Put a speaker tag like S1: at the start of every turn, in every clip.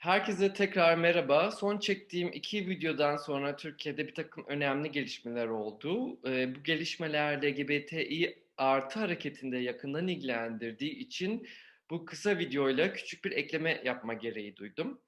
S1: Herkese tekrar merhaba. Son çektiğim iki videodan sonra Türkiye'de bir takım önemli gelişmeler oldu. Ee, bu gelişmeler LGBTİ artı hareketinde yakından ilgilendirdiği için bu kısa videoyla küçük bir ekleme yapma gereği duydum.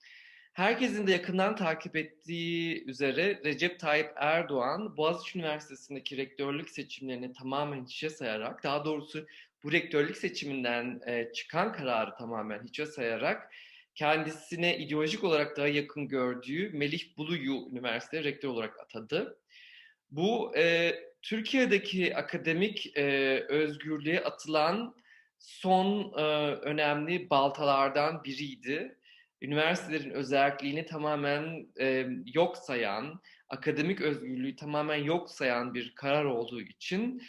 S1: Herkesin de yakından takip ettiği üzere Recep Tayyip Erdoğan Boğaziçi Üniversitesi'ndeki rektörlük seçimlerini tamamen hiçe sayarak, daha doğrusu bu rektörlük seçiminden e, çıkan kararı tamamen hiçe sayarak kendisine ideolojik olarak daha yakın gördüğü Melih Bulu'yu üniversite rektör olarak atadı. Bu e, Türkiye'deki akademik e, özgürlüğe atılan son e, önemli baltalardan biriydi. Üniversitelerin özelliğini tamamen e, yok sayan, akademik özgürlüğü tamamen yok sayan bir karar olduğu için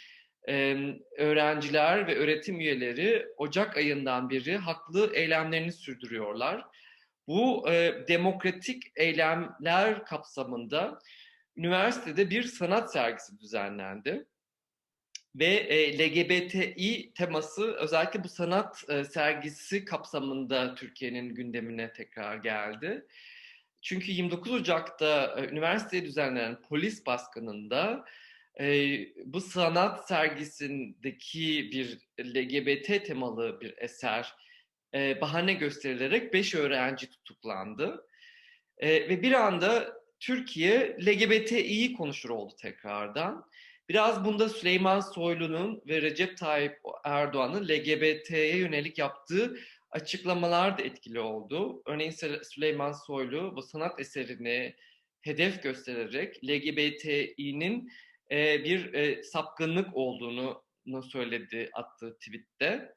S1: öğrenciler ve öğretim üyeleri Ocak ayından beri haklı eylemlerini sürdürüyorlar. Bu e, demokratik eylemler kapsamında üniversitede bir sanat sergisi düzenlendi. Ve e, LGBTİ teması özellikle bu sanat e, sergisi kapsamında Türkiye'nin gündemine tekrar geldi. Çünkü 29 Ocak'ta e, üniversiteye düzenlenen polis baskınında e, bu sanat sergisindeki bir LGBT temalı bir eser e, bahane gösterilerek beş öğrenci tutuklandı. E, ve bir anda Türkiye LGBTİ'yi konuşur oldu tekrardan. Biraz bunda Süleyman Soylu'nun ve Recep Tayyip Erdoğan'ın LGBT'ye yönelik yaptığı açıklamalar da etkili oldu. Örneğin Süleyman Soylu bu sanat eserini hedef göstererek LGBTİ'nin e, bir e, sapkınlık olduğunu söyledi attığı tweette.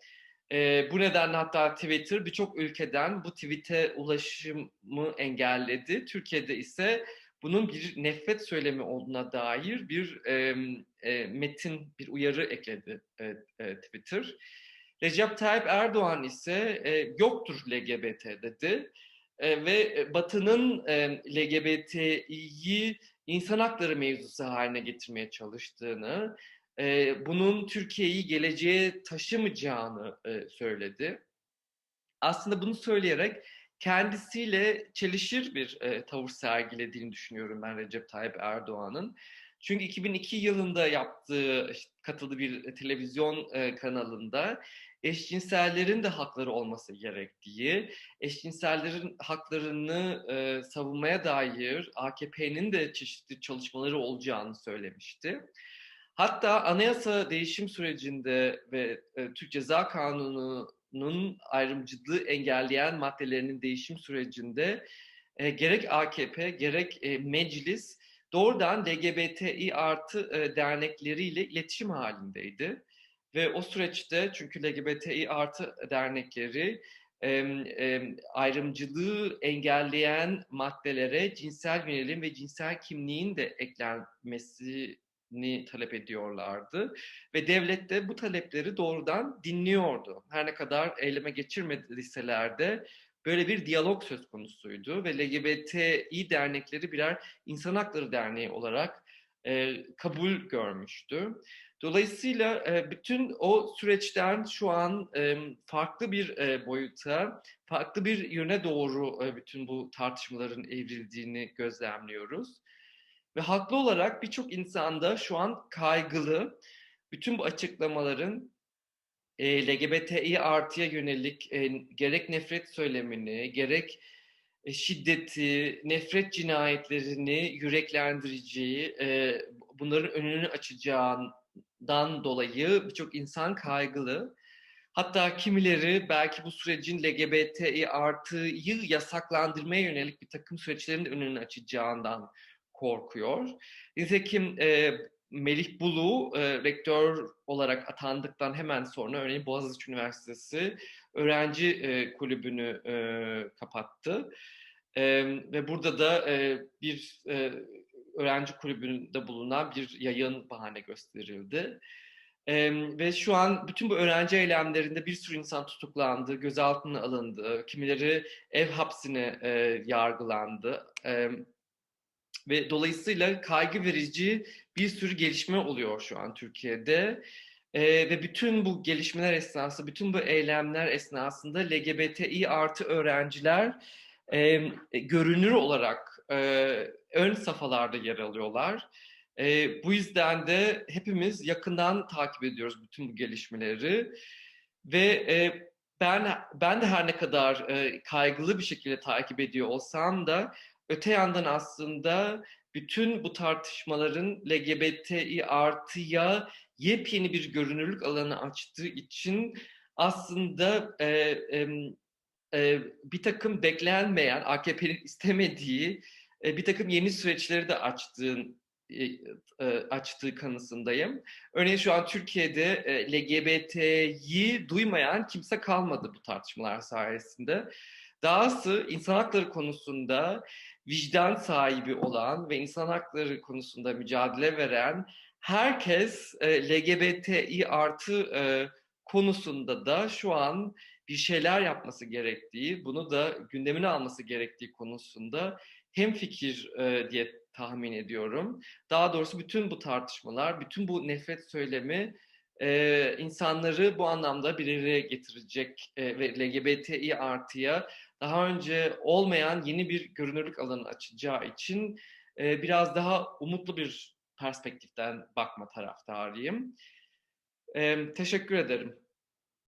S1: E, bu nedenle hatta Twitter birçok ülkeden bu tweet'e ulaşımı engelledi. Türkiye'de ise bunun bir nefret söylemi olduğuna dair bir e, e, metin, bir uyarı ekledi e, e, Twitter. Recep Tayyip Erdoğan ise e, yoktur LGBT dedi. Ve Batı'nın e, LGBT'yi insan hakları mevzusu haline getirmeye çalıştığını, bunun Türkiye'yi geleceğe taşımayacağını söyledi. Aslında bunu söyleyerek kendisiyle çelişir bir e, tavır sergilediğini düşünüyorum ben Recep Tayyip Erdoğan'ın. Çünkü 2002 yılında yaptığı, katıldığı bir televizyon e, kanalında eşcinsellerin de hakları olması gerektiği, eşcinsellerin haklarını e, savunmaya dair AKP'nin de çeşitli çalışmaları olacağını söylemişti. Hatta anayasa değişim sürecinde ve e, Türk Ceza Kanunu'nun ayrımcılığı engelleyen maddelerinin değişim sürecinde e, gerek AKP gerek e, meclis doğrudan LGBTİ artı e, dernekleriyle iletişim halindeydi. Ve o süreçte çünkü LGBTİ artı dernekleri e, e, ayrımcılığı engelleyen maddelere cinsel yönelim ve cinsel kimliğin de eklenmesini talep ediyorlardı. Ve devlet de bu talepleri doğrudan dinliyordu. Her ne kadar eyleme geçirmediler de böyle bir diyalog söz konusuydu ve LGBTİ dernekleri birer insan hakları derneği olarak e, kabul görmüştü. Dolayısıyla e, bütün o süreçten şu an e, farklı bir e, boyuta, farklı bir yöne doğru e, bütün bu tartışmaların evrildiğini gözlemliyoruz. Ve haklı olarak birçok insanda şu an kaygılı. Bütün bu açıklamaların e, LGBTİ artıya yönelik e, gerek nefret söylemini, gerek e, şiddeti, nefret cinayetlerini yüreklendireceği, e, bunların önünü açacağından dolayı birçok insan kaygılı. Hatta kimileri belki bu sürecin LGBTİ artıyı yasaklandırmaya yönelik bir takım süreçlerin önünü açacağından korkuyor. Nitekim e, Melih Bulu e, rektör olarak atandıktan hemen sonra örneğin Boğaziçi Üniversitesi öğrenci e, kulübünü e, kapattı. E, ve burada da e, bir e, öğrenci kulübünde bulunan bir yayın bahane gösterildi. E, ve şu an bütün bu öğrenci eylemlerinde bir sürü insan tutuklandı, gözaltına alındı, kimileri ev hapsine e, yargılandı. E, ve dolayısıyla kaygı verici bir sürü gelişme oluyor şu an Türkiye'de. Ee, ve bütün bu gelişmeler esnası, bütün bu eylemler esnasında LGBTİ artı öğrenciler e, görünür olarak, eee, ön safhalarda yer alıyorlar. Eee, bu yüzden de hepimiz yakından takip ediyoruz bütün bu gelişmeleri ve, eee, ben ben de her ne kadar, eee, kaygılı bir şekilde takip ediyor olsam da öte yandan aslında bütün bu tartışmaların LGBTİ+'ya yepyeni bir görünürlük alanı açtığı için aslında, eee, emm, eee, birtakım beklenmeyen, AKP'nin istemediği, eee, birtakım yeni süreçleri de açtığın eee, ııı, açtığı kanısındayım. Örneğin şu an Türkiye'de, eee, LGBT'yi duymayan kimse kalmadı bu tartışmalar sayesinde. Dahası insan hakları konusunda vicdan sahibi olan ve insan hakları konusunda mücadele veren herkes, eee, LGBTİ+ eee, konusunda da şu an bir şeyler yapması gerektiği, bunu da gündemine alması gerektiği konusunda hemfikir, eee, diye tahmin ediyorum. Daha doğrusu bütün bu tartışmalar, bütün bu nefret söylemi, eee, insanları bu anlamda bir araya getirecek, eee, ve LGBTİ+'ya daha önce olmayan yeni bir görünürlük alanı açacağı için, eee, biraz daha umutlu bir perspektiften bakma taraftarıyım. Emm, teşekkür ederim.